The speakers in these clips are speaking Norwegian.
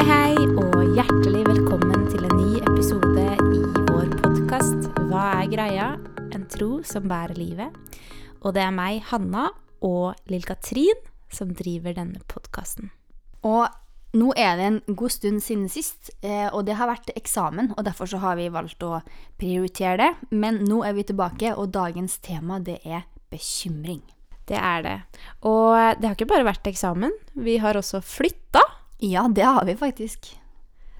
Hei, hei, og hjertelig velkommen til en ny episode i vår podkast Hva er greia? En tro som bærer livet. Og det er meg, Hanna, og Lill-Katrin som driver denne podkasten. Og nå er det en god stund siden sist, eh, og det har vært eksamen, og derfor så har vi valgt å prioritere det. Men nå er vi tilbake, og dagens tema det er bekymring. Det er det. Og det har ikke bare vært eksamen. Vi har også flytta. Ja, det har vi faktisk.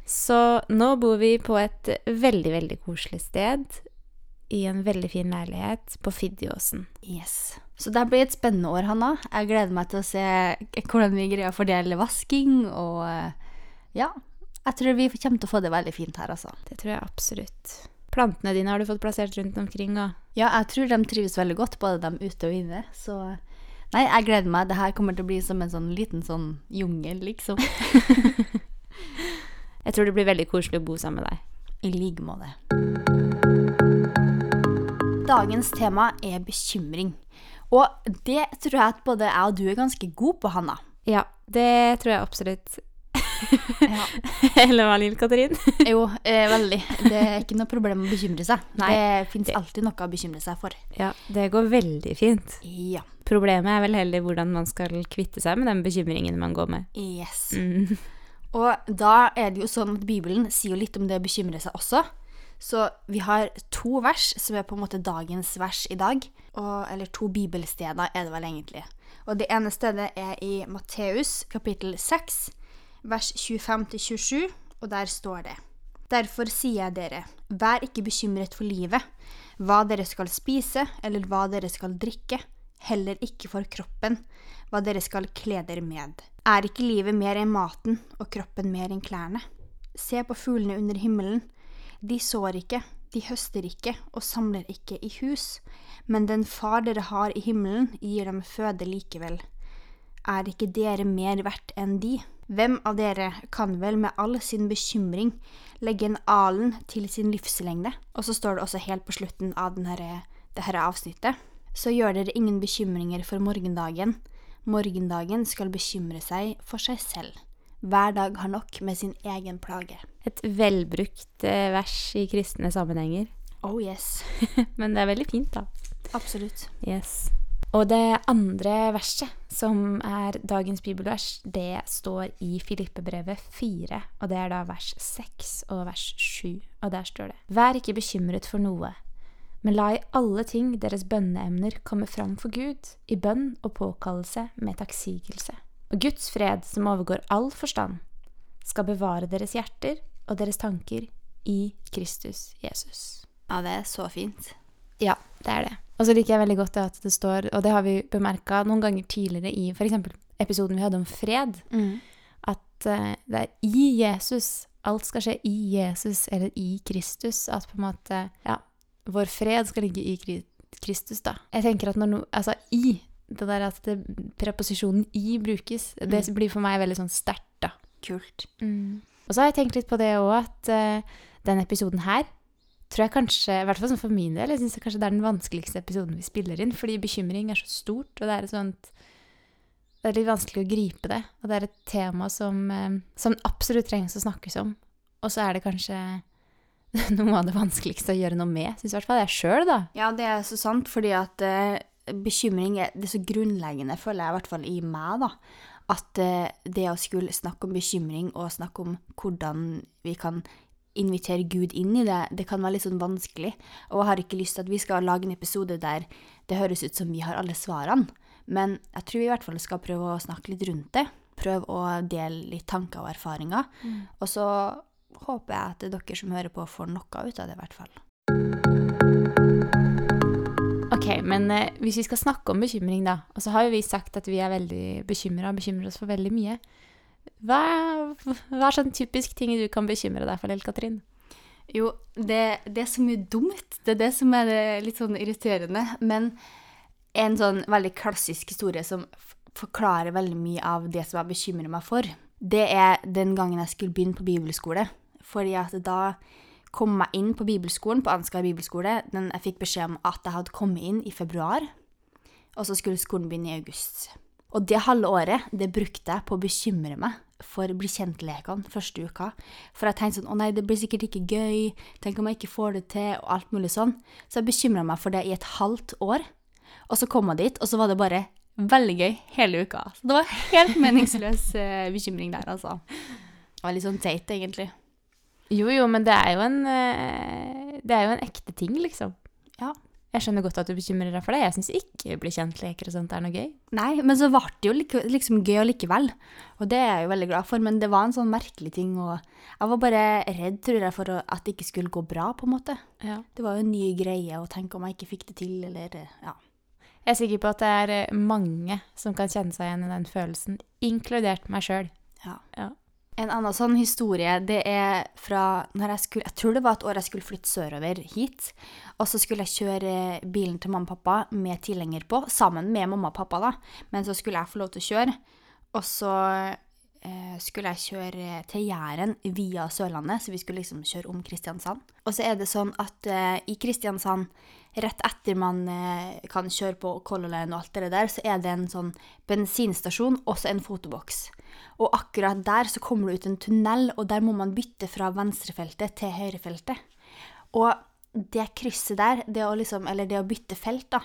Så nå bor vi på et veldig, veldig koselig sted. I en veldig fin leilighet på Fiddjåsen. Yes. Så det blir et spennende år, Hanna. Jeg gleder meg til å se hvordan vi greier å fordele vasking, og eh, ja. Jeg tror vi kommer til å få det veldig fint her, altså. Det tror jeg absolutt. Plantene dine har du fått plassert rundt omkring, og Ja, jeg tror de trives veldig godt, både de ute og inne, så Nei, jeg gleder meg. Det her kommer til å bli som en sånn liten sånn jungel, liksom. jeg tror det blir veldig koselig å bo sammen med deg. I like måte. Dagens tema er bekymring. Og det tror jeg at både jeg og du er ganske gode på, Hanna. Ja, det tror jeg absolutt. Ja. Eller hva, Lill-Katrin? Jo, eh, veldig. Det er ikke noe problem å bekymre seg. Nei. Det fins alltid noe å bekymre seg for. Ja, det går veldig fint. Ja. Problemet er vel heller hvordan man skal kvitte seg med den bekymringen man går med. Yes. Mm. Og da er det jo sånn at Bibelen sier jo litt om det å bekymre seg også. Så vi har to vers som er på en måte dagens vers i dag. Og, eller to bibelsteder er det vel egentlig. Og det ene stedet er i Matteus kapittel 6, vers 25-27, og der står det. Derfor sier jeg dere, vær ikke bekymret for livet, hva dere skal spise, eller hva dere skal drikke, heller ikke for kroppen, hva dere skal kle dere med. Er ikke livet mer enn maten, og kroppen mer enn klærne? Se på fuglene under himmelen. De sår ikke, de høster ikke og samler ikke i hus, men den far dere har i himmelen, gir dem føde likevel. Er ikke dere mer verdt enn de? Hvem av dere kan vel med all sin bekymring legge en alen til sin livslengde? Og så står det også helt på slutten av denne, det her avsnittet. Så gjør dere ingen bekymringer for morgendagen. Morgendagen skal bekymre seg for seg selv. Hver dag har nok med sin egen plage. Et velbrukt eh, vers i kristne sammenhenger. Oh yes. Men det er veldig fint, da. Absolutt. Yes. Og det andre verset, som er dagens bibelvers, det står i Filippebrevet 4, og det er da vers 6 og vers 7, og der står det Vær ikke bekymret for noe, men la i alle ting deres bønneemner komme fram for Gud, i bønn og påkallelse med takksigelse. Og Guds fred, som overgår all forstand, skal bevare deres hjerter og deres tanker i Kristus Jesus. Ja, det er så fint. Ja, det er det. Og så liker jeg veldig godt at det står, og det har vi bemerka noen ganger tidligere i f.eks. episoden vi hadde om fred, at eh, det er i Jesus. Alt skal skje i Jesus eller i Kristus. At på en måte Ja, vår fred skal ligge i Kristus, da. Jeg tenker at når noe Altså i. Det der at det, preposisjonen i brukes, det blir for meg veldig sånn sterkt, da. Kult. Og så har jeg tenkt litt på det òg, at uh, denne episoden her tror jeg kanskje, i hvert fall sånn for min del, jeg synes kanskje det er den vanskeligste episoden vi spiller inn, fordi bekymring er så stort, og det er et sånt Det er litt vanskelig å gripe det, og det er et tema som, uh, som absolutt trengs å snakkes om. Og så er det kanskje noe av det vanskeligste å gjøre noe med, syns i hvert fall jeg sjøl, da. Ja, det er så sant, fordi at uh, bekymring er, det er så grunnleggende, føler jeg i hvert fall i meg, da. At uh, det å skulle snakke om bekymring og snakke om hvordan vi kan invitere Gud inn i det, det kan være litt sånn vanskelig. Og jeg har ikke lyst til at vi skal lage en episode der det høres ut som vi har alle svarene. Men jeg tror vi i hvert fall skal prøve å snakke litt rundt det. Prøve å dele litt tanker og erfaringer. Og så håper jeg at dere som hører på, får noe ut av det, i hvert fall. Ok, men eh, hvis vi skal snakke om bekymring, da, og så har jo vi sagt at vi er veldig bekymra og bekymrer oss for veldig mye. Hva, hva er sånn typisk ting du kan bekymre deg for, Lill Katrin? Jo, det, det er så mye dumt. Det er det som er det litt sånn irriterende. Men en sånn veldig klassisk historie som forklarer veldig mye av det som jeg bekymrer meg for, det er den gangen jeg skulle begynne på bibelskole. Fordi at da kom jeg inn på bibelskolen, på Ansgar bibelskole. Men jeg fikk beskjed om at jeg hadde kommet inn i februar, og så skulle skolen begynne i august. Og det halve året det brukte jeg på å bekymre meg for bli kjent-lekene første uka. For jeg tenkte sånn å nei, det blir sikkert ikke gøy, tenk om jeg ikke får det til, og alt mulig sånn. Så jeg bekymra meg for det i et halvt år. Og så kom jeg dit, og så var det bare veldig gøy hele uka. Så det var helt meningsløs eh, bekymring der, altså. Det var litt sånn teit, egentlig. Jo, jo, men det er jo en eh, Det er jo en ekte ting, liksom. Ja. Jeg skjønner godt at du bekymrer deg for det. Jeg syns ikke bli kjent-leker og sånt er noe gøy. Nei, men så ble det jo like, liksom gøy allikevel. Og det er jeg jo veldig glad for, men det var en sånn merkelig ting. Og jeg var bare redd, tror jeg, for at det ikke skulle gå bra, på en måte. Ja. Det var jo en ny greie, og tenk om jeg ikke fikk det til, eller ja. Jeg er sikker på at det er eh, mange som kan kjenne seg igjen i den følelsen, inkludert meg sjøl. ja. Ja. En annen sånn historie, det er fra når jeg skulle Jeg tror det var et år jeg skulle flytte sørover hit. Og så skulle jeg kjøre bilen til mamma og pappa med tilhenger på, sammen med mamma og pappa, da. Men så skulle jeg få lov til å kjøre. Og så eh, skulle jeg kjøre til Jæren via Sørlandet, så vi skulle liksom kjøre om Kristiansand. Og så er det sånn at eh, i Kristiansand, rett etter man eh, kan kjøre på Color Line og alt det der, så er det en sånn bensinstasjon, også en fotoboks. Og akkurat der så kommer det ut en tunnel, og der må man bytte fra venstrefeltet til høyrefeltet. Og det krysset der, det å liksom, det å bytte felt, da,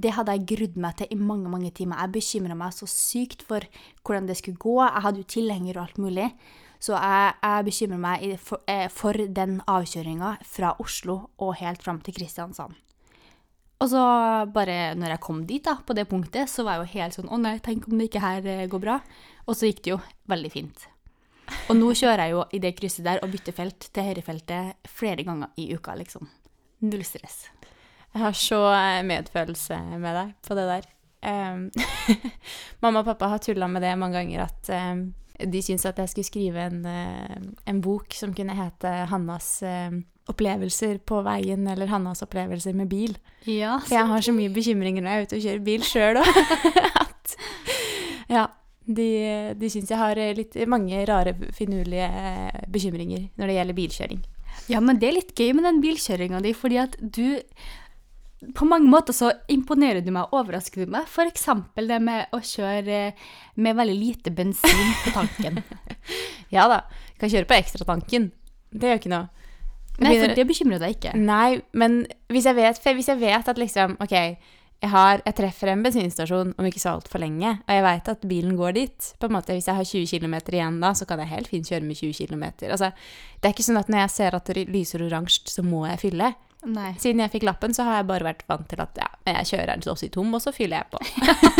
det hadde jeg grudd meg til i mange, mange timer. Jeg bekymra meg så sykt for hvordan det skulle gå. Jeg hadde jo tilhenger og alt mulig. Så jeg, jeg bekymrer meg for, eh, for den avkjøringa fra Oslo og helt fram til Kristiansand. Og så bare når jeg kom dit, da, på det punktet, så var jeg jo helt sånn Å nei, tenk om det ikke her eh, går bra. Og så gikk det jo veldig fint. Og nå kjører jeg jo i det krysset der og bytter felt til høyrefeltet flere ganger i uka, liksom. Null stress. Jeg har så eh, medfølelse med deg på det der. Um, mamma og pappa har tulla med det mange ganger at um, de syntes at jeg skulle skrive en, uh, en bok som kunne hete Hannas em, opplevelser på veien, eller Hannas opplevelser med bil. Ja, For jeg har så mye bekymringer når jeg er ute og kjører bil sjøl òg. ja. De, de syns jeg har eh, litt mange rare, finurlige eh, bekymringer når det gjelder bilkjøring. Ja, men det er litt gøy med den bilkjøringa di, fordi at du På mange måter så imponerer du meg og overrasker du meg. Eksempel det med å kjøre med veldig lite bensin på tanken. Ja da, kan kjøre på ekstratanken. Det gjør ikke noe. Nei, for det bekymrer deg ikke. Nei, men hvis jeg vet, hvis jeg vet at liksom, ok, jeg, har, jeg treffer en bensinstasjon om ikke så altfor lenge, og jeg vet at bilen går dit, på en måte, hvis jeg har 20 km igjen da, så kan jeg helt fint kjøre med 20 km. Altså, det er ikke sånn at når jeg ser at det lyser oransje, så må jeg fylle. Nei. Siden jeg fikk lappen, så har jeg bare vært vant til at ja, jeg kjører den også i tom, og så fyller jeg på.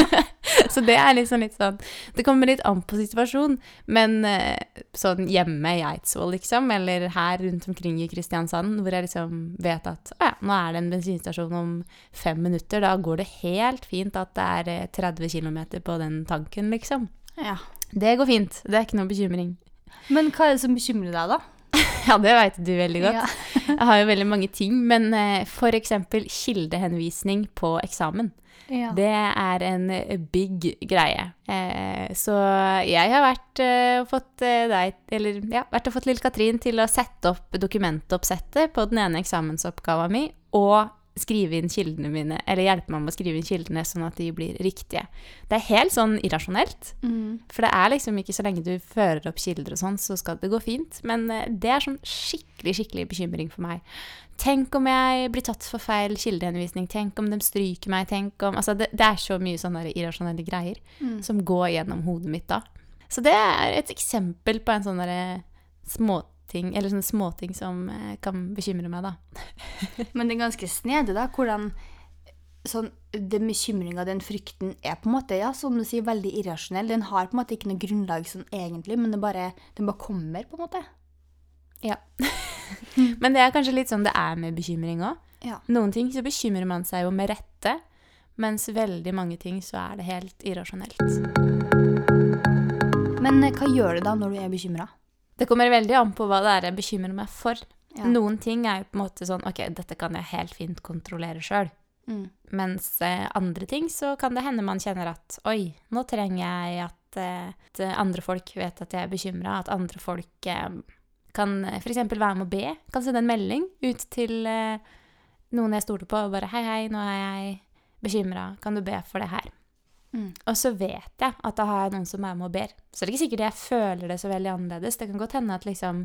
så det er liksom litt sånn Det kommer litt an på situasjonen, men eh, sånn hjemme i Eidsvoll, liksom, eller her rundt omkring i Kristiansand, hvor jeg liksom vet at å ja, nå er det en bensinstasjon om fem minutter, da går det helt fint at det er eh, 30 km på den tanken, liksom. Ja. Det går fint. Det er ikke noe bekymring. Men hva er det som bekymrer deg, da? Ja, det veit du veldig godt. Ja. Jeg har jo veldig mange ting, men f.eks. for eksempel kildehenvisning på eksamen. Ja. Det er en eh, big greie. Eh, så jeg har vært, eh, og fått eh, deg, eller ja, vært og fått lille Katrin til å sette opp dokumentoppsettet på den ene eksamensoppgaven mi, og skrive inn kildene mine, eller hjelpe meg med å skrive inn kildene sånn at de blir riktige. Det er helt sånn irrasjonelt. Mm. For det er liksom ikke så lenge du fører opp kilder og sånn, så skal det gå fint. Men eh, det er sånn skikkelig, skikkelig bekymring for meg. Tenk om jeg blir tatt for feil kildehenvisning, tenk om de stryker meg, tenk om Altså, det, det er så mye sånne irrasjonelle greier Mm. som går gjennom hodet mitt da. Så det er et eksempel på en sånn derre småting, eller sånne småting som eh, kan bekymre meg, da. Men det er ganske snedig, da, hvordan sånn, den bekymringa, den frykten, er på en måte, ja, som du sier, veldig irrasjonell. Den har på en måte ikke noe grunnlag sånn egentlig, men det bare, den bare kommer, på en måte. Ja. Men det er kanskje litt sånn det er med bekymring òg. Ja. Noen ting så bekymrer man seg jo med rette, mens veldig mange ting så er det helt irrasjonelt. Men eh, hva gjør du da når du er bekymra? Det kommer veldig an på hva det er jeg bekymrer meg for. Ja. Noen ting er jo på en måte sånn ok, dette kan jeg helt fint kontrollere sjøl. Mm. Mens eh, andre ting så kan det hende man kjenner at oi, nå trenger jeg at, eh, at andre folk vet at jeg er bekymra. At andre folk eh, kan f.eks. være med å be. Kan sende en melding ut til eh, noen jeg stoler på og bare hei, hei, nå er jeg bekymra. Kan du be for det her? Mm. Og så vet jeg at da har jeg noen som er med og ber. Så det er ikke sikkert jeg føler det så veldig annerledes. Det kan godt hende at liksom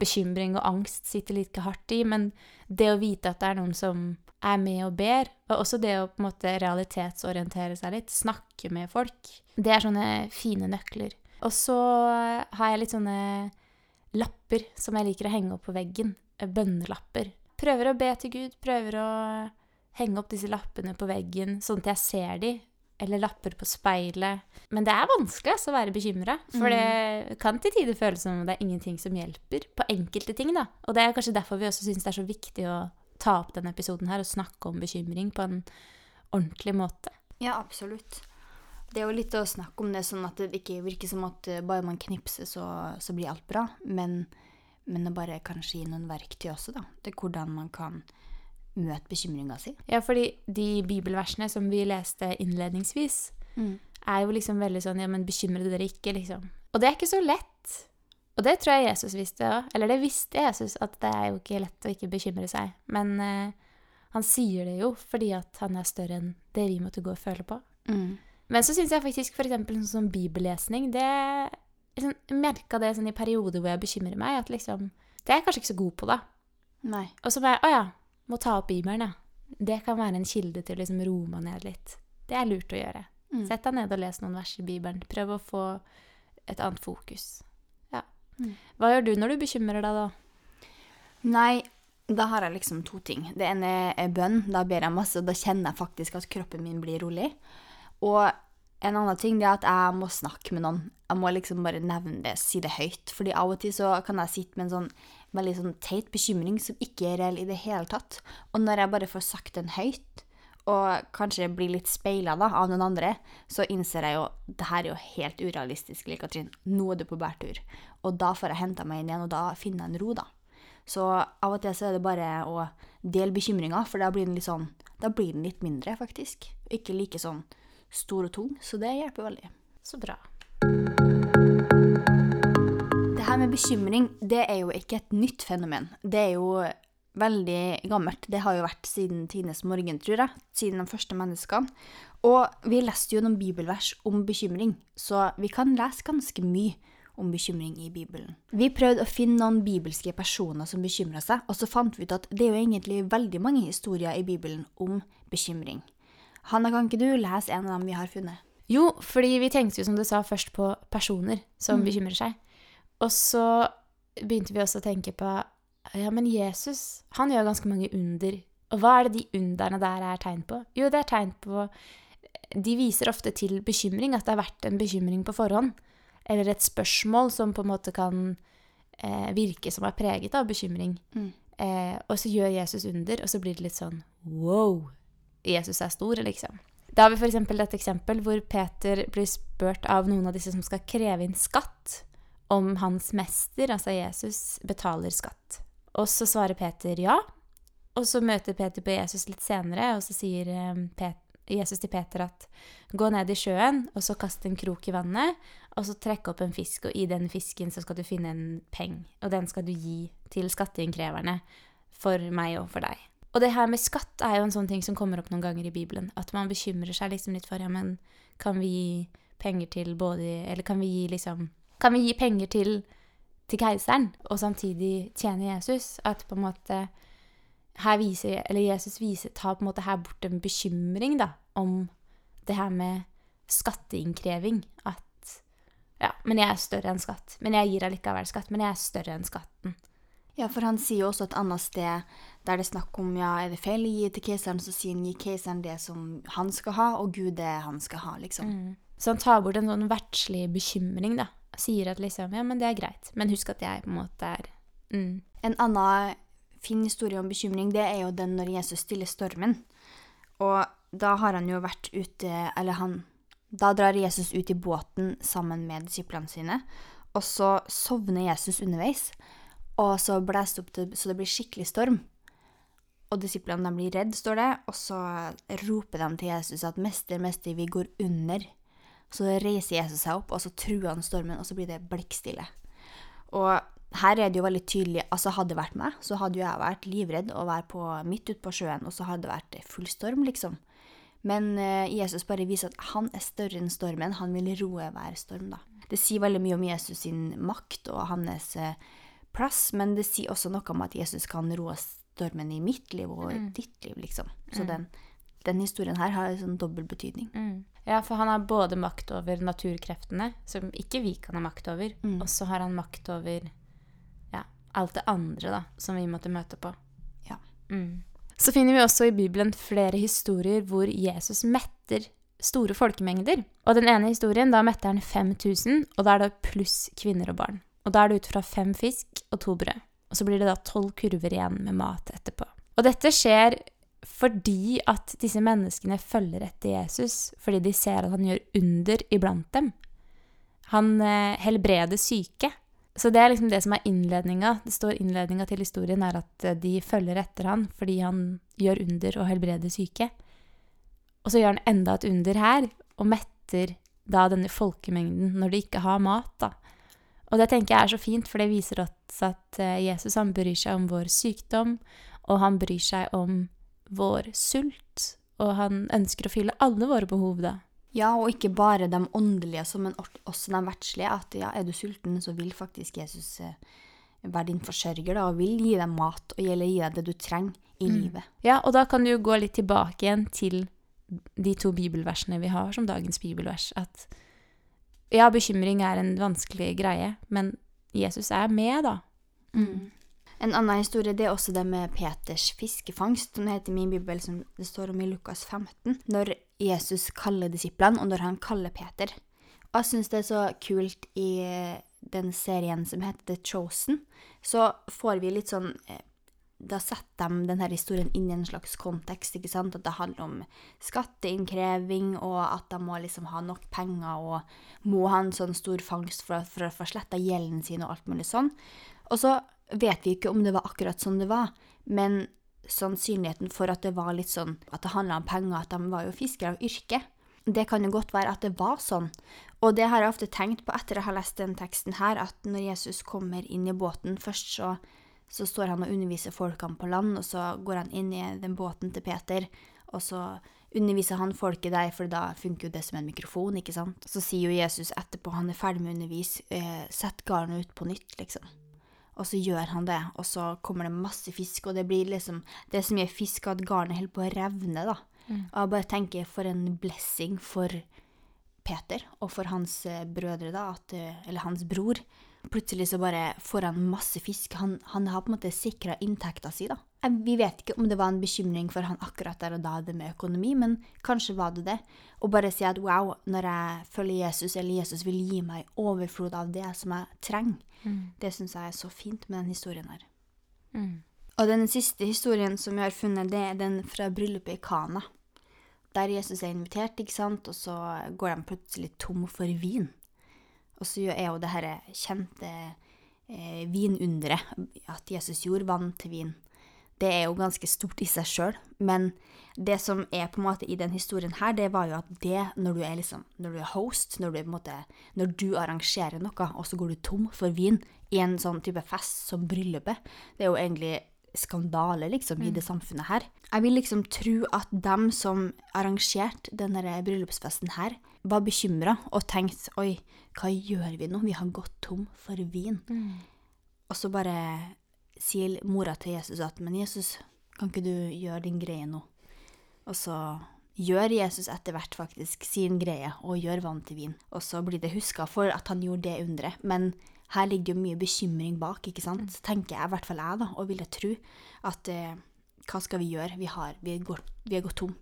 bekymring og angst sitter like hardt i, men det å vite at det er noen som er med og ber, og også det å på en måte realitetsorientere seg litt, snakke med folk, det er sånne fine nøkler. Og så har jeg litt sånne lapper som jeg liker å henge opp på veggen. eh, Bønnelapper. Prøver å be til Gud, prøver å henge opp disse lappene på veggen sånn at jeg ser de, eller lapper på speilet. Men det er vanskelig altså, å være bekymra, for det kan til tider føles som om det er ingenting som hjelper på enkelte ting. da. Og det er kanskje derfor vi også syns det er så viktig å ta opp denne episoden her og snakke om bekymring på en ordentlig måte. Ja, absolutt. Det er jo litt å snakke om det sånn at det ikke virker som at eh, bare man knipser, så, så blir alt bra. Men, men å bare kanskje gi noen verktøy også, da. Til hvordan man kan møte bekymringa si. Ja, fordi de bibelversene som vi leste innledningsvis, er jo liksom veldig sånn Ja, men bekymre dere ikke, liksom. Og det er ikke så lett. Og det tror jeg Jesus visste òg. Eller det visste Jesus, at det er jo ikke lett å ikke bekymre seg. Men eh, han sier det jo fordi at han er større enn det vi måtte gå og føle på. Mm. Men så syns jeg faktisk f.eks. sånn som bibellesning det liksom, Jeg merka det sånn i perioder hvor jeg bekymrer meg, at liksom Det er jeg kanskje ikke så god på, da. Nei. Og så bare Å ja, må ta opp Bibelen, ja. Det kan være en kilde til å liksom roe meg ned litt. Det er lurt å gjøre. Mm. Sett deg ned og les noen vers i Bibelen. Prøv å få et annet fokus. Ja. Mm. Hva gjør du når du bekymrer deg, da? Nei, da har jeg liksom to ting. Det ene er bønn. Da ber jeg masse, og da kjenner jeg faktisk at kroppen min blir rolig. Og en annen ting er at jeg må snakke med noen. Jeg må liksom bare nevne det, si det høyt. Fordi av og til så kan jeg sitte med en sånn veldig sånn teit bekymring som ikke er reell i det hele tatt. Og når jeg bare får sagt den høyt, og kanskje blir litt speila av noen andre, så innser jeg jo det her er jo helt urealistisk, Lill Katrin. Nå er du på bærtur. Og da får jeg henta meg inn igjen, og da finner jeg en ro, da. Så av og til så er det bare å dele bekymringa, for da blir den litt sånn Da blir den litt mindre, faktisk. Ikke like sånn stor og tung, så det hjelper veldig. Så bra. Her med bekymring, det er jo ikke et nytt fenomen. Det er jo veldig gammelt. Det har jo vært siden tidenes morgen, tror jeg. Siden de første menneskene. Og vi leste jo noen bibelvers om bekymring, så vi kan lese ganske mye om bekymring i Bibelen. Vi prøvde å finne noen bibelske personer som bekymra seg, og så fant vi ut at det er jo egentlig veldig mange historier i Bibelen om bekymring. Hanna, kan ikke du lese en av dem vi har funnet? Jo, fordi vi tenkte jo, som du sa, først på personer som Mm. bekymrer seg. Og så begynte vi også å tenke på Ja, men Jesus, han gjør ganske mange under. Og hva er det de underne der er tegn på? Jo, det er tegn på De viser ofte til bekymring, at det har vært en bekymring på forhånd. Eller et spørsmål som på en måte kan eh, virke som er preget av bekymring. Mm. Eh, og så gjør Jesus under, og så blir det litt sånn wow. Jesus er stor, liksom. Da har vi f.eks. et eksempel hvor Peter blir spurt av noen av disse som skal kreve inn skatt, om hans mester, altså Jesus, betaler skatt. Og så svarer Peter ja. Og så møter Peter på Jesus litt senere, og så sier eh, Jesus til Peter at gå ned i sjøen, og så kast en krok i vannet, og så trekke opp en fisk, og i den fisken så skal du finne en peng, og den skal du gi til skatteinnkreverne for meg og for deg. Og det her med skatt er jo en sånn ting som kommer opp noen ganger i Bibelen. At man bekymrer seg liksom litt for ja, men kan vi gi penger til både Eller kan vi gi liksom Kan vi gi penger til, til keiseren og samtidig tjene Jesus? At på en måte her viser, eller Jesus viser, tar på en måte her bort en bekymring da, om det her med skatteinnkreving. At ja, men jeg er større enn skatt. Men jeg gir allikevel skatt. Men jeg er større enn skatten. Ja, for han sier jo også et annet sted der det er snakk om ja, er det feil å gi til keiseren, så sier han gi keiseren det som han skal ha, og Gud det han skal ha, liksom. Så han tar bort en sånn verdslig bekymring, da. Sier at liksom, ja, men det er greit. Men husk at jeg på en måte er mm. En annen fin historie om bekymring, det er jo den når Jesus stiller stormen. Og da har han jo vært ute Eller han Da drar Jesus ut i båten sammen med disiplene sine, og så sovner Jesus underveis. Og så blåser det opp til, så det blir skikkelig storm. Og disiplene blir redd, står det, og så roper de til Jesus at 'Mester, mester, vi går under'. Så reiser Jesus seg opp, og så truer han stormen, og så blir det blikkstille. Og her er det jo veldig tydelig altså Hadde det vært meg, så hadde jo jeg vært livredd og vært på, midt ute på sjøen, og så hadde det vært full storm, liksom. Men eh, Jesus bare viser at han er større enn stormen. Han vil roe hver storm, da. Det sier veldig mye om Jesus sin makt og hans eh, plass, men det sier også noe om at Jesus kan roe stormen i mitt liv og i ditt liv, liksom. Så den, den historien her har sånn dobbel betydning. Mm. Ja, for han har både makt over naturkreftene, som ikke vi kan ha makt over, og så har han makt over ja, alt det andre da, som vi måtte møte på. Ja. Mm. Så finner vi også i Bibelen flere historier hvor Jesus metter store folkemengder. Og den ene historien, da metter han 5000, og da er det pluss kvinner og barn. Og da er det ut fra fem fisk og to brød. Og så blir det da tolv kurver igjen med mat etterpå. Og dette skjer fordi at disse menneskene følger etter Jesus, fordi de ser at han gjør under iblant dem. Han eh, helbreder syke. Så det er liksom det som er innledninga. Det står innledninga til historien er at eh, de følger etter han fordi han gjør under og helbreder syke. Og så gjør han enda et under her, og metter da denne folkemengden når de ikke har mat, da. Og det tenker jeg er så fint, for det viser oss at eh, Jesus han bryr seg om vår sykdom, og han bryr seg om vår sult, og han ønsker å fylle alle våre behov, da. Ja, og ikke bare de åndelige, men også de verdslige. At ja, er du sulten, så vil faktisk Jesus eh, være din forsørger, da, og vil gi deg mat, og eller gi deg det du trenger i livet. Ja, og da kan du jo gå litt tilbake igjen til de to bibelversene vi har som dagens bibelvers. At ja, bekymring er en vanskelig greie, men Jesus er med, da. En annen historie det er også det med Peters fiskefangst, som det heter i min bibel, som det står om i Lukas 15. Når Jesus kaller disiplene, og når han kaller Peter. Og jeg syns det er så kult i eh, den serien som heter The Chosen, så får vi litt sånn eh, Da setter de denne historien inn i en slags kontekst, ikke sant? At det handler om skatteinnkreving, og at de må liksom ha nok penger, og må ha en sånn stor fangst for, for å få sletta gjelden sin og alt mulig sånn. Og så vet vi ikke om det var akkurat sånn det var, men sannsynligheten for at det var litt sånn at det handla om penger, at de var jo fiskere av yrke, det kan jo godt være at det var sånn. Og det har jeg ofte tenkt på etter jeg har lest den teksten her, at når Jesus kommer inn i båten først, så, så står han og underviser folkene på land, og så går han inn i den båten til Peter, og så underviser han folket der, for da funker jo det som en mikrofon, ikke sant. Så sier jo Jesus etterpå, han er ferdig med å undervise, eh, sett garnet ut på nytt, liksom. Og så gjør han det, og så kommer det masse fisk, og det blir liksom Det er så mye fisk at garnet holder på å revne, da. Og jeg bare tenker for en blessing for Peter og for hans eh, brødre, da, at, eh, eller hans bror. Plutselig så bare får han masse fisk. Han, han har på en måte sikra inntekta si, da. Vi vet ikke om det var en bekymring for han akkurat der og da, det med økonomi, men kanskje var det det. Å bare si at wow, når jeg følger Jesus, eller Jesus vil gi meg overflod av det som jeg trenger, det syns jeg er så fint med den historien her. Og den siste historien som vi har funnet, det er den fra bryllupet i Kana. Der Jesus er invitert, ikke sant, og så går de plutselig tom for vin. Og så er jo det her kjente eh, vinunderet, at Jesus gjorde vann til vin. Det er jo ganske stort i seg sjøl, men det som er på en måte i den historien her, det var jo at det, når du er liksom, når du er host, når du, er måte, når du arrangerer noe, og så går du tom for vin i en sånn type fest som bryllupet, det er jo egentlig skandale, liksom, i det samfunnet her. Jeg vil liksom tro at dem som arrangerte denne bryllupsfesten her, var bekymra og tenkte oi, hva gjør vi nå? Vi har gått tom for vin. Og så bare sier mora til Jesus at men Jesus, kan ikke du gjøre din greie nå? Og så gjør Jesus etter hvert faktisk sin greie og gjør vann til vin. Og så blir det huska for at han gjorde det underet. Men her ligger jo mye bekymring bak, ikke sant? Tenker jeg, i hvert fall jeg, da, og vil jeg tro, at eh, hva skal vi gjøre? Vi har, vi går, vi er gått tom.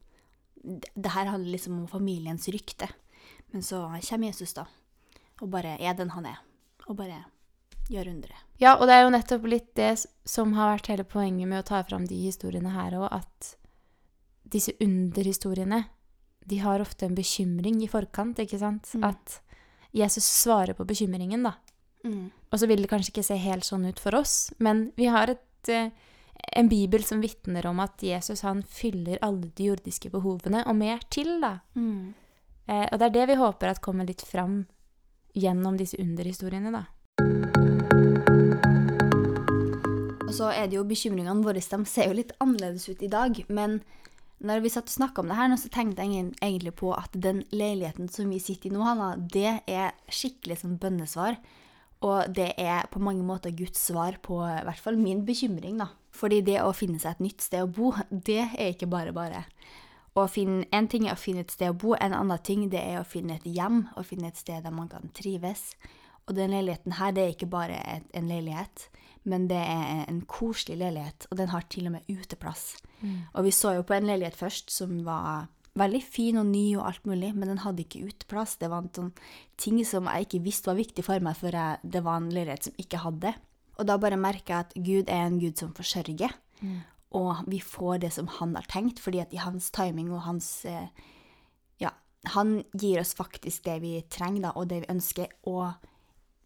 Det, det her handler liksom om familiens rykte. Men så kommer Jesus, da, og bare er den han er, og bare gjør undre. Ja, og det er jo nettopp litt det som har vært hele poenget med å ta fram de historiene her òg, at disse underhistoriene, de har ofte en bekymring i forkant, ikke sant? Mm. At Jesus svarer på bekymringen, da. Og så vil det kanskje ikke se helt sånn ut for oss, men vi har et, eh, en bibel som vitner om at Jesus han fyller alle de jordiske behovene, og mer til, da. Eh, og det er det vi håper at kommer litt fram gjennom disse underhistoriene, da. Og så er det jo bekymringene våre, de ser jo litt annerledes ut i dag, men Når vi satt og snakka om det her, nå, så tenkte jeg egentlig på at den leiligheten som vi sitter i nå, Hanna, det er skikkelig sånn bønnesvar. Og det er på mange måter Guds svar på i hvert fall min bekymring, da. Fordi det å finne seg et nytt sted å bo, det er ikke bare bare. Å finne, en ting er å finne et sted å bo, en annen ting det er å finne et hjem, og finne et sted der man kan trives. Og den leiligheten her, det er ikke bare et, en leilighet, men det er en koselig leilighet, og den har til og med uteplass. Og vi så jo på en leilighet først som var veldig fin og ny og alt mulig, men den hadde ikke uteplass. Det var en sånn ting som jeg ikke visste var viktig for meg før jeg, det var en leilighet som ikke hadde. Og da bare merker jeg at Gud er en Gud som forsørger, og vi får det som han har tenkt, fordi at i hans timing og hans eh, Ja, han gir oss faktisk det vi trenger, da, og det vi ønsker, og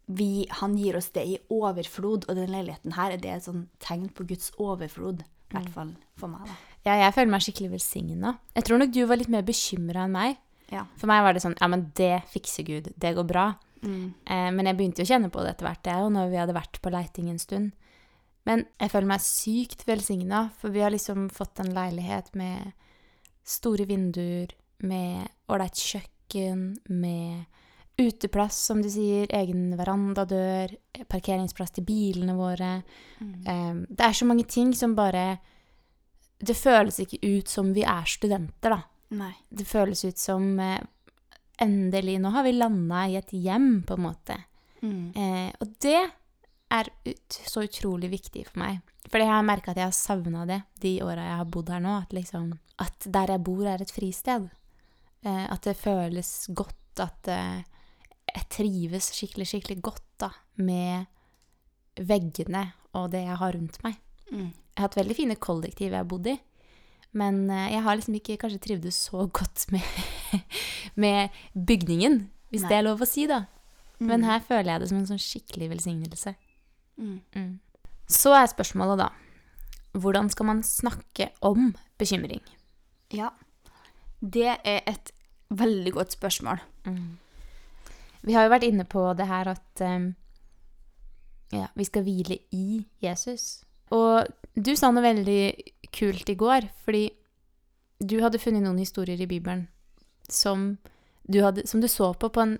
vi, han gir oss det i overflod, og den leiligheten her det er et sånn tegn på Guds overflod, i hvert fall for meg, da. Ja, jeg føler meg skikkelig velsigna. Jeg tror nok du var litt mer bekymra enn meg. Ja. For meg var det sånn Ja, men det fikser Gud. Det går bra. Eh, men jeg begynte jo å kjenne på det etter hvert, jeg òg, når vi hadde vært på leiting en stund. Men jeg føler meg sykt velsigna, for vi har liksom fått en leilighet med store vinduer, med ålreit kjøkken, med uteplass, som du sier, egen verandadør, parkeringsplass til bilene våre. Eh, det er så mange ting som bare Det føles ikke ut som vi er studenter, da. Nei. Det føles ut som eh, endelig Nå har vi landa i et hjem, på en måte. Mm. Eh, og det er ut, så utrolig viktig for meg. Fordi jeg har merka at jeg har savna det de åra jeg har bodd her nå. At, liksom, at der jeg bor, er et fristed. Eh, at det føles godt at eh, jeg trives skikkelig, skikkelig godt da, med veggene og det jeg har rundt meg. Mm. Jeg har hatt veldig fine kollektiv jeg har bodd i. Men eh, jeg har liksom ikke kanskje trivdes så godt med, med bygningen, hvis Nei. det er lov å si, da. Mm. Men her føler jeg det som en sånn skikkelig velsignelse. Mm. Mm. Så er spørsmålet da hvordan skal man snakke om bekymring? Ja. Det er et veldig godt spørsmål. Vi har jo vært inne på det her at um, ja, vi skal hvile i Jesus. Og du sa noe veldig kult i går, fordi du hadde funnet noen historier i Bibelen som du, hadde, som du så på, på en,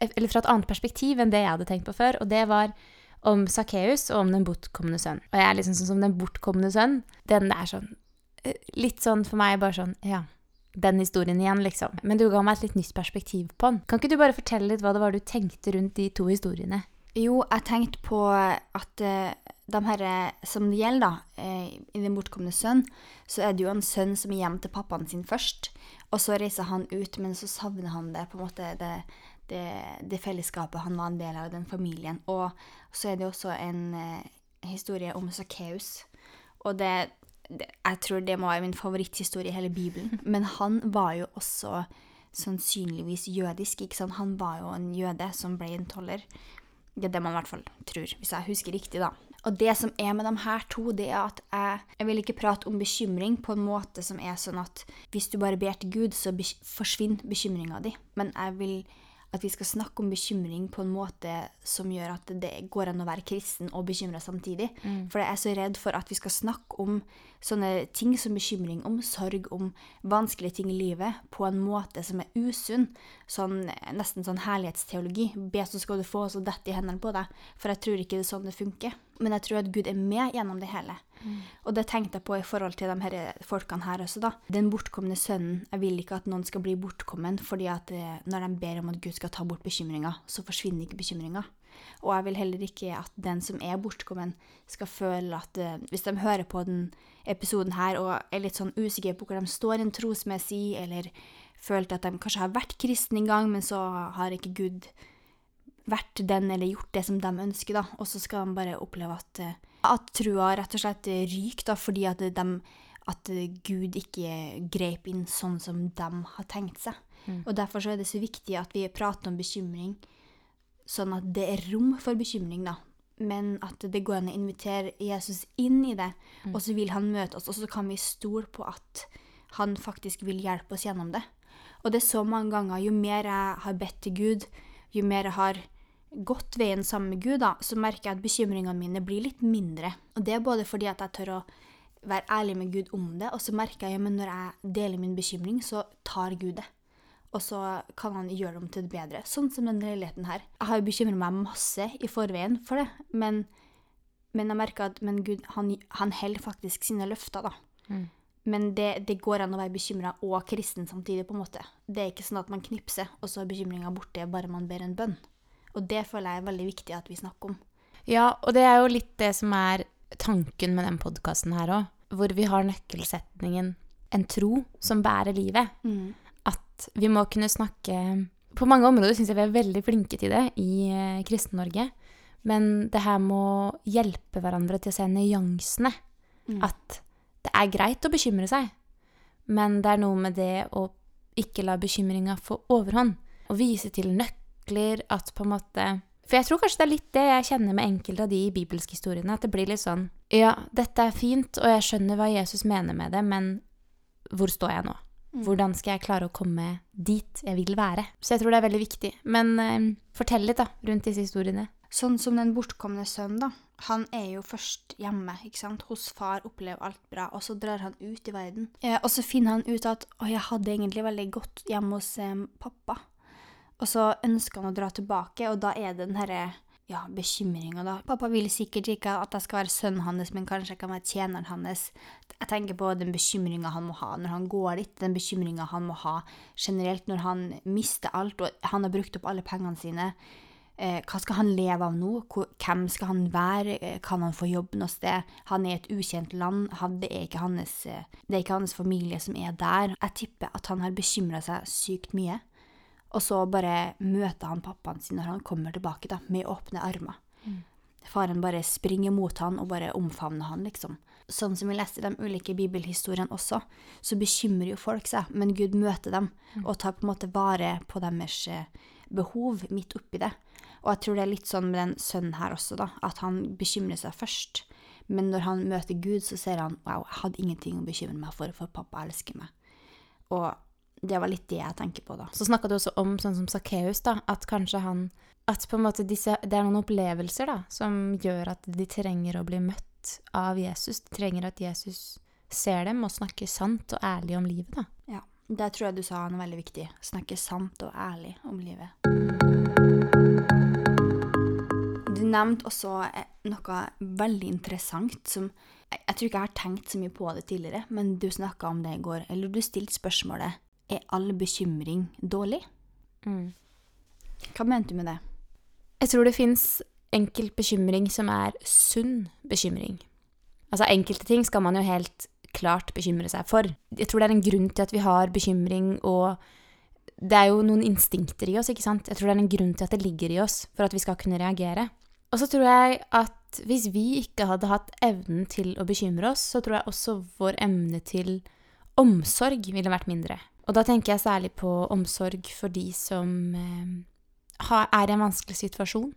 eller fra et annet perspektiv enn det jeg hadde tenkt på før, og det var om Sakkeus og om den bortkomne sønn. Og jeg er liksom sånn som den bortkomne sønn. Den er sånn eh, Litt sånn for meg bare sånn Ja, den historien igjen, liksom. Men du ga meg et litt nytt perspektiv på den. Kan ikke du bare fortelle litt hva det var du tenkte rundt de to historiene? Jo, jeg tenkte på at uh, de her eh, som det gjelder, da, uh, i Den bortkomne sønn, så er det jo en sønn som er hjemme til pappaen sin først. Og så reiser han ut, men så savner han det, på en måte, det, det, det fellesskapet han var en del av, den familien. Og så er det også en eh, historie om Sakkeus. Og det, det Jeg tror det må være min favoritthistorie i hele Bibelen. Men han var jo også sannsynligvis jødisk. ikke sant? Han var jo en jøde som ble en toller. Det er det man i hvert fall tror, hvis jeg husker riktig, da. Og det som er med de her to, det er at jeg, jeg vil ikke prate om bekymring på en måte som er sånn at hvis du bare ber til Gud, så be forsvinner bekymringa di. Men jeg vil at vi skal snakke om bekymring på en måte som gjør at det går an å være kristen og bekymra samtidig. For jeg er så redd for at vi skal snakke om sånne ting som bekymring, om sorg, om vanskelige ting i livet, på en måte som er usunn. Sånn, nesten sånn herlighetsteologi. Be, så skal du få, så detter i hendene på deg. For jeg tror ikke det er sånn det funker. Men jeg tror at Gud er med gjennom det hele. Og det tenkte jeg på i forhold til de her folkene her også, da. Den bortkomne sønnen. Jeg vil ikke at noen skal bli bortkommen, fordi at eh, når de ber om at Gud skal ta bort bekymringa, så forsvinner ikke bekymringa. Og jeg vil heller ikke at den som er bortkommen, skal føle at eh, Hvis de hører på den episoden her og er litt sånn usikre på hvor de står en trosmessig, eller følte at de kanskje har vært kristne en gang, men så har ikke Gud vært den eller gjort det som de ønsker, da. Og så skal de bare oppleve at, eh, at trua rett og slett ryker, da, fordi at, de, at Gud ikke grep inn sånn som de har tenkt seg. Og derfor så er det så viktig at vi prater om bekymring, sånn at det er rom for bekymring, da. Men at det går an å invitere Jesus inn i det, og så vil han møte oss, og så kan vi stole på at han faktisk vil hjelpe oss gjennom det. Og det er så mange ganger, jo mer jeg har bedt til Gud, jo mer jeg har gått veien sammen med Gud, da, så merker jeg at bekymringene mine blir litt mindre. Og det er både fordi at jeg tør å være ærlig med Gud om det. Og så merker jeg at når jeg deler min bekymring, så tar Gud det. Og så kan han gjøre det om til det bedre. Sånn som denne leiligheten her. Jeg har jo bekymra meg masse i forveien for det, men, men jeg merker at men Gud, han, han holder faktisk sine løfter, da. Mm. Men det, det går an å være bekymra og kristen samtidig, på en måte. Det er ikke sånn at man knipser, og så er bekymringa borte bare man ber en bønn. Og det føler jeg er veldig viktig at vi snakker om. Ja, og det er jo litt det som er tanken med den podkasten her òg. Hvor vi har nøkkelsetningen 'en tro som bærer livet'. At vi må kunne snakke På mange områder syns jeg vi er veldig flinke til det i eh, Kristen-Norge. Men det her med å hjelpe hverandre til å se nyansene. Mm. At det er greit å bekymre seg, men det er noe med det å ikke la bekymringa få overhånd. Og vise til nøkler, at på en måte For jeg tror kanskje det er litt det jeg kjenner med enkelte av de bibelske historiene. At det blir litt sånn Ja, dette er fint, og jeg skjønner hva Jesus mener med det, men hvor står jeg nå? Hvordan skal jeg klare å komme dit jeg vil være? Så jeg tror det er veldig viktig. Men eh, fortell litt, da, rundt disse historiene. Sånn som den bortkomne sønnen, da. Han er jo først hjemme ikke sant? hos far, opplever alt bra, og så drar han ut i verden. Eh, og så finner han ut at å, jeg hadde egentlig veldig godt hjemme hos eh, pappa. Og så ønsker han å dra tilbake, og da er det den herre ja, bekymringa, da. Pappa vil sikkert ikke at jeg skal være sønnen hans, men kanskje jeg kan være tjeneren hans. Jeg tenker på den bekymringa han må ha når han går dit, den bekymringa han må ha generelt når han mister alt, og han har brukt opp alle pengene sine. Eh, hva skal han leve av nå? Hvem skal han være? Eh, kan han få jobb noe sted? Han er i et ukjent land. Det, er hans, eh, det er ikke hans familie som er der. Jeg tipper at han har bekymra seg sykt mye. Og så bare møter han pappaen sin når han kommer tilbake, da, med åpne armer. Faren bare springer mot han og bare omfavner han, liksom. Sånn som vi leste de ulike bibelhistoriene også, så bekymrer jo folk seg, men Gud møter dem og tar på en måte vare på deres eh, behov midt oppi det. Og jeg tror det er litt sånn med den sønnen her også, da, at han bekymrer seg først. Men når han møter Gud, så ser han wow, jeg hadde ingenting å bekymre meg for, for pappa elsker meg. Og det var litt det jeg tenker på, da. Så snakka du også om sånn som Sakkeus, da, at kanskje han At på en måte disse Det er noen opplevelser, da, som gjør at de trenger å bli møtt av Jesus. De trenger at Jesus ser dem og snakker sant og ærlig om livet, da. Ja, det tror jeg du sa noe veldig viktig. Snakke sant og ærlig om livet. Du nevnte også eh, noe veldig interessant som jeg, jeg tror ikke jeg har tenkt så mye på det tidligere, men du snakka om det i går. Eller du stilte spørsmålet er all bekymring dårlig? Hva mente du med det? Jeg tror det fins enkelt bekymring som er sunn bekymring. Altså enkelte ting skal man jo helt klart bekymre seg for. Jeg tror det er en grunn til at vi har bekymring, og det er jo noen instinkter i oss, ikke sant? Jeg tror det er en grunn til at det ligger i oss for at vi skal kunne reagere. Og så tror jeg at hvis vi ikke hadde hatt evnen til å bekymre oss, så tror jeg også vår evne til omsorg ville vært mindre. Og da tenker jeg særlig på omsorg for de som eh, er i en vanskelig situasjon.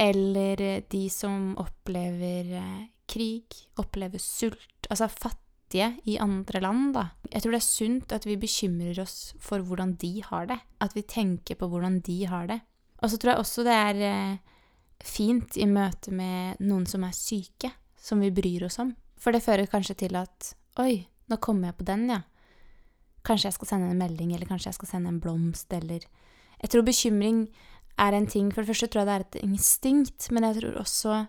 Eller eh, de som opplever eh, krig, opplever sult. Altså fattige i andre land, da. Jeg tror det er sunt at vi bekymrer oss for hvordan de har det. At vi tenker på hvordan de har det. Og så tror jeg også det er fint i møte med noen som er syke, som vi bryr oss om. For det fører kanskje til at Oi, nå kommer jeg på den, ja. Kanskje jeg skal sende en melding, eller kanskje jeg skal sende en blomst, eller Jeg tror bekymring er en ting For det første tror jeg det er et instinkt, men jeg tror også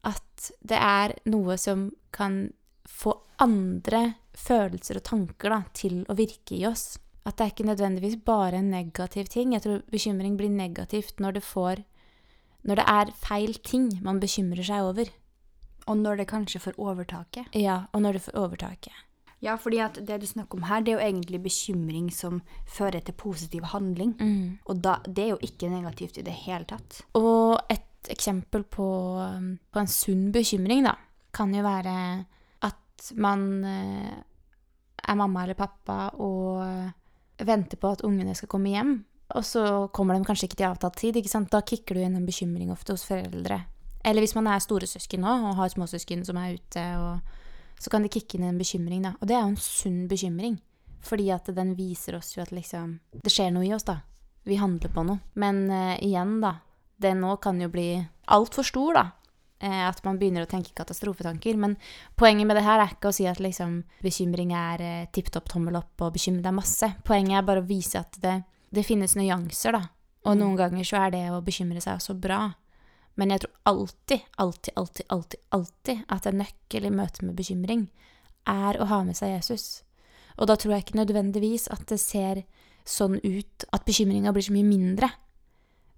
at det er noe som kan få andre følelser og tanker da, til å virke i oss. At det er ikke nødvendigvis bare en negativ ting. Jeg tror bekymring blir negativt når det får Når det er feil ting man bekymrer seg over. Og når det kanskje får overtaket? Ja, og når det får overtaket. Ja, fordi at det du snakker om her, det er jo egentlig bekymring som fører til positiv handling. Og da, det er jo ikke negativt i det hele tatt. Og et eksempel på, um, på en sunn bekymring, da, kan jo være at man eh, er mamma eller pappa og eh, venter på at ungene skal komme hjem. Og så kommer de kanskje ikke til avtalt tid. ikke sant? Da kicker du inn en bekymring ofte hos foreldre. Eller hvis man er storesøsken nå og har småsøsken som er ute, og, så kan det kicke inn en bekymring. da. Og det er jo en sunn bekymring. Fordi at den viser oss jo at liksom Det skjer noe i oss, da. Vi handler på noe. Men uh, igjen, da. Det nå kan jo bli altfor stor, da. eh, at man begynner å tenke katastrofetanker. Men poenget med det her er ikke å si at liksom, bekymring er eh, tipp topp tommel opp og bekymre deg masse. Poenget er bare å vise at det, det finnes nyanser, da. Og Mm. noen ganger så er det å bekymre seg også bra. Men jeg tror alltid, alltid, alltid, alltid, alltid at en nøkkel i møte med bekymring er å ha med seg Jesus. Og da tror jeg ikke nødvendigvis at det ser sånn ut at bekymringa blir så mye mindre.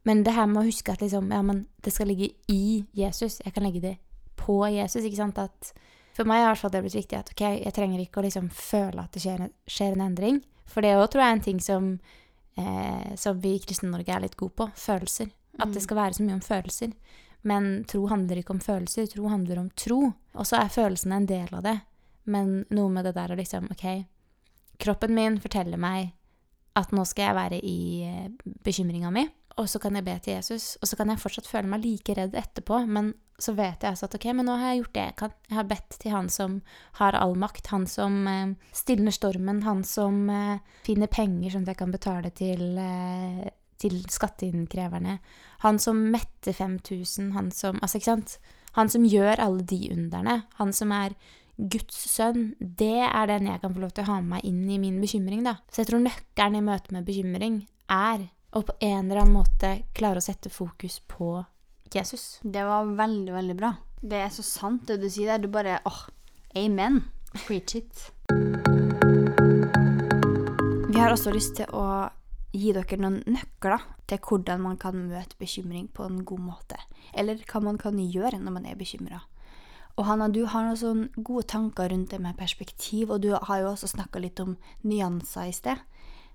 Men det her med å huske at liksom, ja, det skal ligge i Jesus. Jeg kan legge det på Jesus. ikke sant? At for meg har det blitt viktig at ok, jeg trenger ikke å liksom føle at det skjer, skjer en endring. For det òg tror jeg er en ting som, eh, som vi i Kristen-Norge er litt gode på. Følelser. At det skal være så mye om følelser. Men tro handler ikke om følelser, tro handler om tro. Og så er følelsene en del av det. Men noe med det der å liksom Ok, kroppen min forteller meg at nå skal jeg være i eh, bekymringa mi, og så kan jeg be til Jesus, og så kan jeg fortsatt føle meg like redd etterpå, men så vet jeg altså at ok, men nå har jeg gjort det jeg kan. Jeg har bedt til han som har all makt, han som eh, stilner stormen, han som eh, finner penger sånn at jeg kan betale til, eh, til skatteinnkreverne, han som metter 5000, han som Altså, ikke sant? Han som gjør alle de underne, han som er Guds sønn, det er den jeg kan få lov til å ha med meg inn i min bekymring, da. Så jeg tror nøkkelen i møte med bekymring er å på en eller annen måte klare å sette fokus på Jesus. Det var veldig, veldig bra. Det er så sant det du sier der. Du bare åh, amen. Preach it. Vi har også lyst til å gi dere noen nøkler til hvordan man kan møte bekymring på en god måte. Eller hva man kan gjøre når man er bekymra. Og Hanna, du har noen sånne gode tanker rundt det med perspektiv, og du har jo også snakka litt om nyanser i sted.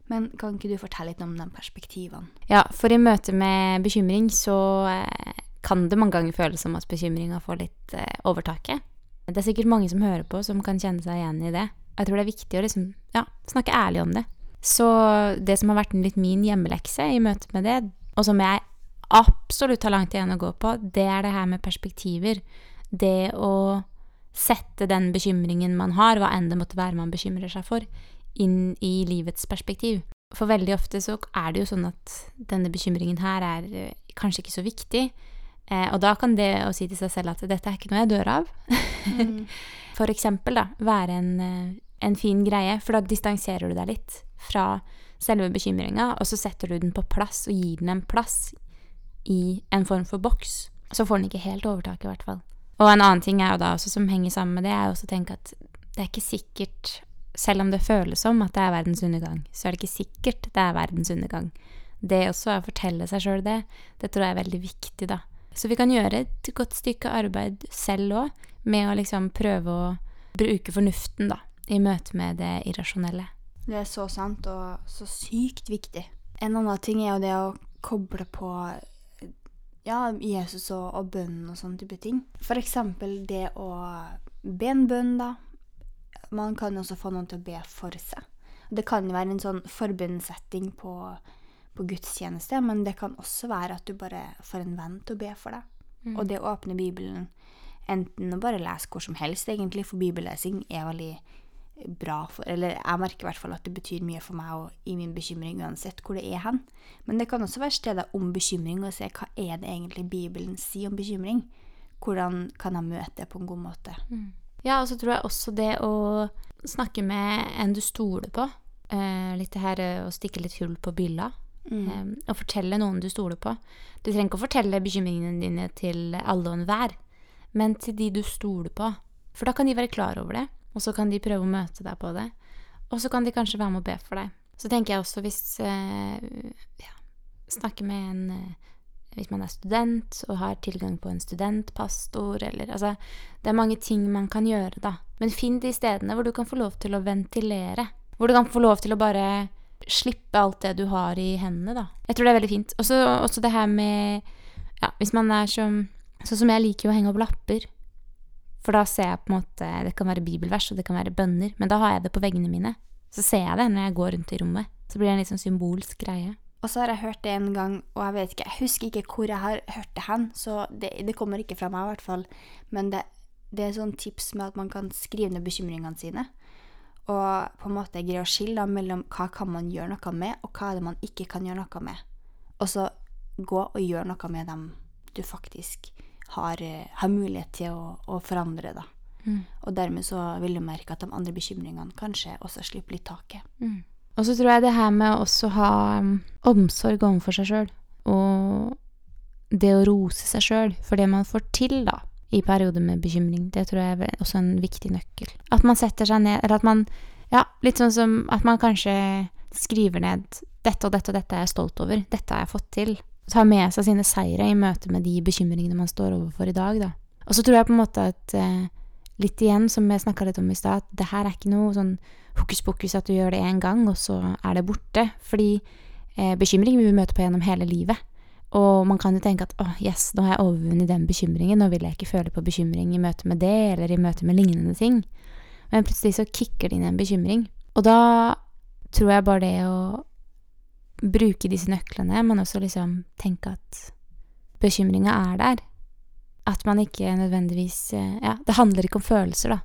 Men kan ikke du fortelle litt om de perspektivene? Ja, for i møte med bekymring så eh, kan det mange ganger føles som at bekymringa får litt eh, overtaket. Det er sikkert mange som hører på, som kan kjenne seg igjen i det. Jeg tror det er viktig å liksom, ja, snakke ærlig om det. Så det som har vært litt min hjemmelekse i møte med det, og som jeg absolutt har langt igjen å gå på, det er det her med perspektiver. Det å sette den bekymringen man har, hva enn det måtte være man bekymrer seg for, inn i livets perspektiv. For veldig ofte så er det jo sånn at denne bekymringen her er eh, kanskje ikke så viktig. Eh, og da kan det å si til seg selv at dette er ikke noe jeg dør av, for eksempel da, være en, eh, en fin greie, for da distanserer du deg litt fra selve bekymringa, og så setter du den på plass og gir den en plass i en form for boks. Så får den ikke helt overtak, i hvert fall. Og en annen ting er jo da også som henger sammen med det, er også å tenke at det er ikke sikkert, selv om det føles som at det er verdens undergang, så er det ikke sikkert det er verdens undergang. Det også å fortelle seg sjøl det, det tror jeg er veldig viktig, da. Så vi kan gjøre et godt stykke arbeid selv òg, med å liksom prøve å bruke fornuften, da, i møte med det irrasjonelle. Det er så sant og så sykt viktig. En annen ting er jo det å koble på ja, Jesus og, og bønnen og sånne type ting. Eksempel det å be en bønn, da. Man kan også få noen til å be for seg. Det kan jo være en sånn forbundssetting på, på gudstjeneste, men det kan også være at du bare får en venn til å be for deg. Og det å åpne Bibelen, enten å bare lese hvor som helst, egentlig, for bibellesing er veldig bra for Eller jeg merker i hvert fall at det betyr mye for meg og i min bekymring uansett hvor det er hen. Men det kan også være steder om bekymring, og se hva er det egentlig Bibelen sier om bekymring. Hvordan kan jeg møte det på en god måte? Ja, og så tror jeg også det å snakke med en du stoler på. Eh, litt det her eh, å stikke litt hull på bylla. Eh, og fortelle noen du stoler på. Du trenger ikke å fortelle bekymringene dine til alle og enhver, men til de du stoler på. For da kan de være klar over det, og så kan de prøve å møte deg på det. Og så kan de kanskje være med å be for deg. Så tenker jeg også hvis eh, ja, Snakke med en eh, hvis man er student og har tilgang på en studentpastor, eller altså Det er mange ting man kan gjøre, da. Men finn de stedene hvor du kan få lov til å ventilere. Hvor du kan få lov til å bare slippe alt det du har i hendene, da. Jeg tror det er veldig fint. Og så også det her med Ja, hvis man er som Sånn som jeg liker å henge opp lapper. For da ser jeg på en måte Det kan være bibelvers, og det kan være bønner. Men da har jeg det på veggene mine. Så ser jeg det når jeg går rundt i rommet. Så blir det en litt sånn symbolsk greie. Og så har jeg hørt det en gang, og jeg vet ikke, jeg husker ikke hvor jeg har hørt det hen, så det, det kommer ikke fra meg i hvert fall, men det, det er sånn tips med at man kan skrive ned bekymringene sine, og på en måte greie å skille mellom hva kan man gjøre noe med, og hva er det man ikke kan gjøre noe med. Og så gå og gjøre noe med dem du faktisk har, eh, har mulighet til å, å forandre, da. Mm. Og dermed så vil du merke at de andre bekymringene kanskje også slipper litt taket. Mm. Og så tror jeg det her med også ha um, omsorg overfor seg sjøl, og det å rose seg sjøl for det man får til, da, i perioder med bekymring, det tror jeg er også en viktig nøkkel. At man setter seg ned, eller at man Ja, litt sånn som at man kanskje skriver ned dette og dette og dette er jeg stolt over, dette har jeg fått til. Ta med seg sine seire i møte med de bekymringene man står overfor i dag, da. Og så tror jeg på en måte at eh, litt igjen, som jeg snakka litt om i stad, at det her er ikke noe sånn hokus pokus at du gjør det én gang, og så er det borte. Fordi eh, bekymring vil vi møte på gjennom hele livet. Og man kan jo tenke at åh, yes, nå har jeg overvunnet den bekymringen, nå vil jeg ikke føle på bekymring i møte med det, eller i møte med lignende ting. Men plutselig så kicker det inn en bekymring. Og da tror jeg bare det å bruke disse nøklene, men også liksom tenke at bekymringa er der. At man ikke nødvendigvis eh, Ja, det handler ikke om følelser, da.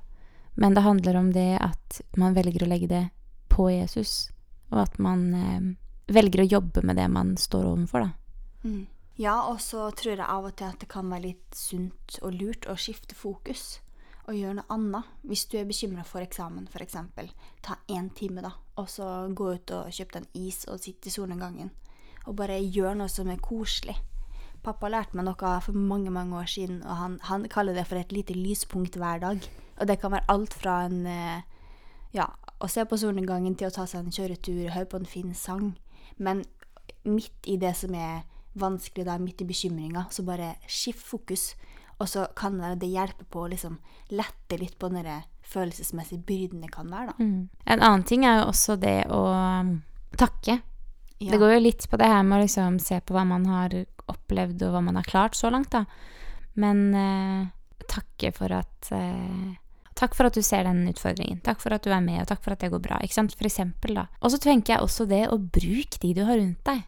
Men det handler om det at man velger å legge det på Jesus, og at man eh, velger å jobbe med det man står overfor, da. Mm. Ja, og så tror jeg av og til at det kan være litt sunt og lurt å skifte fokus og gjøre noe annet. Hvis du er bekymra for eksamen, f.eks. Ta én time, da, og så gå ut og kjøpe deg en is og sitte i solnedgangen. Og bare gjør noe som er koselig. Pappa lærte meg noe for mange mange år siden, og han, han kaller det for et lite lyspunkt hver dag. Og det kan være alt fra en eh, ja, å se på solnedgangen til å ta seg en kjøretur, høre på en fin sang. Men midt i det som er vanskelig, da, midt i bekymringa, så bare skift fokus. Og så kan det hjelpe på å liksom lette litt på den følelsesmessige byrden det kan være, da. Mm. En annen ting er jo også det å um, takke. Ja. Det går jo litt på det her med å liksom se på hva man har opplevd, og hva man har klart så langt, da. Men eh, takke for at eh, Takk for at du ser den utfordringen. Takk for at du er med, og takk for at det går bra. Ikke sant? For eksempel, da. Og så tenker jeg også det å bruke de du har rundt deg.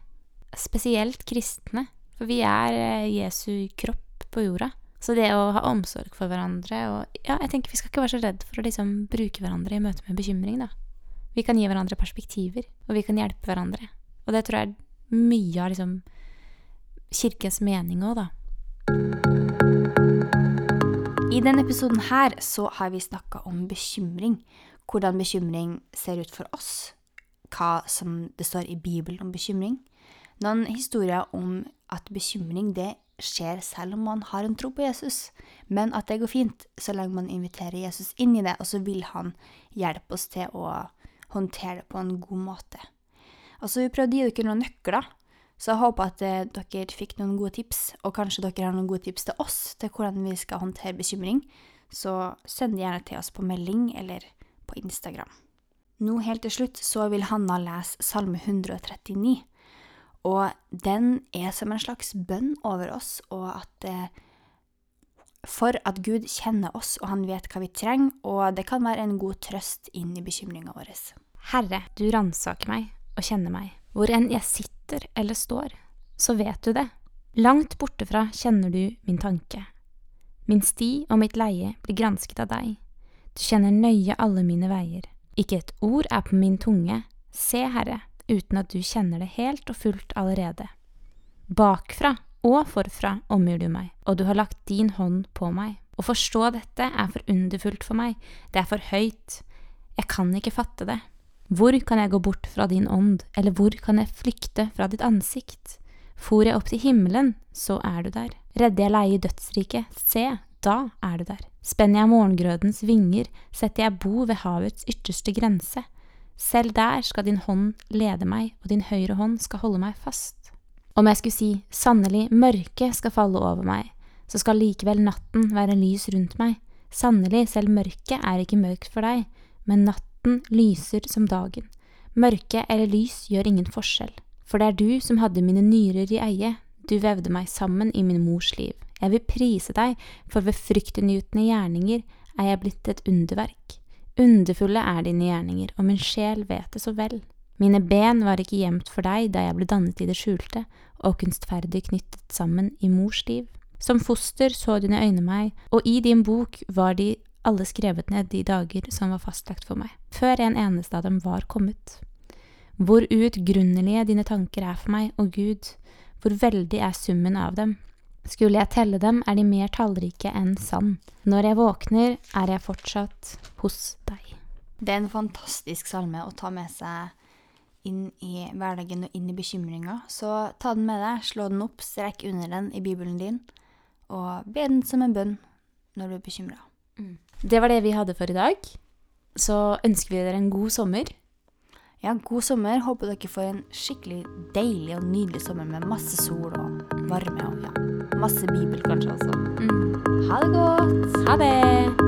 Spesielt kristne. For vi er eh, Jesu kropp på jorda. Så det å ha omsorg for hverandre og Ja, jeg tenker vi skal ikke være så redd for å liksom bruke hverandre i møte med bekymring, da. Vi kan gi hverandre perspektiver, og vi kan hjelpe hverandre. Og det tror jeg er mye av liksom kirkens mening òg, da. I denne episoden her så har vi snakka om bekymring. Hvordan bekymring ser ut for oss. Hva som det står i Bibelen om bekymring. Noen historier om at bekymring det skjer selv om man har en tro på Jesus, men at det går fint så lenge man inviterer Jesus inn i det, og så vil han hjelpe oss til å håndtere det på en god måte. Altså, vi prøvde å gi dere noen nøkler, så jeg håper at eh, dere fikk noen gode tips, og kanskje dere har noen gode tips til oss til hvordan vi skal håndtere bekymring, så send det gjerne til oss på melding eller på Instagram. Nå helt til slutt så vil Hanna lese Salme 139. Og den er som en slags bønn over oss, og at eh, For at Gud kjenner oss, og han vet hva vi trenger, og det kan være en god trøst inn i bekymringa vår. Herre, du ransaker meg og kjenner meg. Hvor enn jeg sitter eller står, så vet du det. Langt bortefra kjenner du min tanke. Min sti og mitt leie blir gransket av deg. Du kjenner nøye alle mine veier. Ikke et ord er på min tunge. Se, Herre, uten at du kjenner det helt og fullt allerede. Bakfra og forfra omgir du meg, og du har lagt din hånd på meg. Å forstå dette er for underfullt for meg, det er for høyt. Jeg kan ikke fatte det. Hvor kan jeg gå bort fra din ånd, eller hvor kan jeg flykte fra ditt ansikt? For jeg opp til himmelen, så er du der. Redder jeg leie i dødsriket, se, da er du der. Spenner jeg morgengrødens vinger, setter jeg bo ved havets ytterste grense. Selv der skal din hånd lede meg, og din høyre hånd skal holde meg fast. Om jeg skulle si sannelig mørket skal falle over meg, så skal likevel natten være lys rundt meg. Sannelig, selv mørket er ikke mørkt for deg, men natten lyser som dagen. Mørke eller lys gjør ingen forskjell, for det er du som hadde mine nyrer i eie, du vevde meg sammen i min mors liv. Jeg vil prise deg, for ved fryktinngytende gjerninger er jeg blitt et underverk. Underfulle er dine gjerninger, og min sjel vet det så vel. Mine ben var ikke gjemt for deg da jeg ble dannet i det skjulte, og kunstferdig knyttet sammen i mors liv. Som foster så dine øyne meg, og i din bok var de alle skrevet ned de dager som var fastlagt for meg, før en eneste av dem var kommet. Hvor uutgrunnelige dine tanker er for meg, og Gud, hvor veldig er summen av dem. Skulle jeg telle dem, er de mer tallrike enn sand. Når jeg våkner, er jeg fortsatt hos deg. Det er en fantastisk salme å ta med seg inn i hverdagen og inn i bekymringa. Så ta den med deg, slå den opp, strekk under den i Bibelen din, og be den som en bønn når du er bekymra. Det var det vi hadde for i dag. Så ønsker vi dere en god sommer. Ja, god sommer. Håper dere får en skikkelig deilig og nydelig sommer med masse sol og varme og ja, masse bibel kanskje også. Ha det godt! Ha det!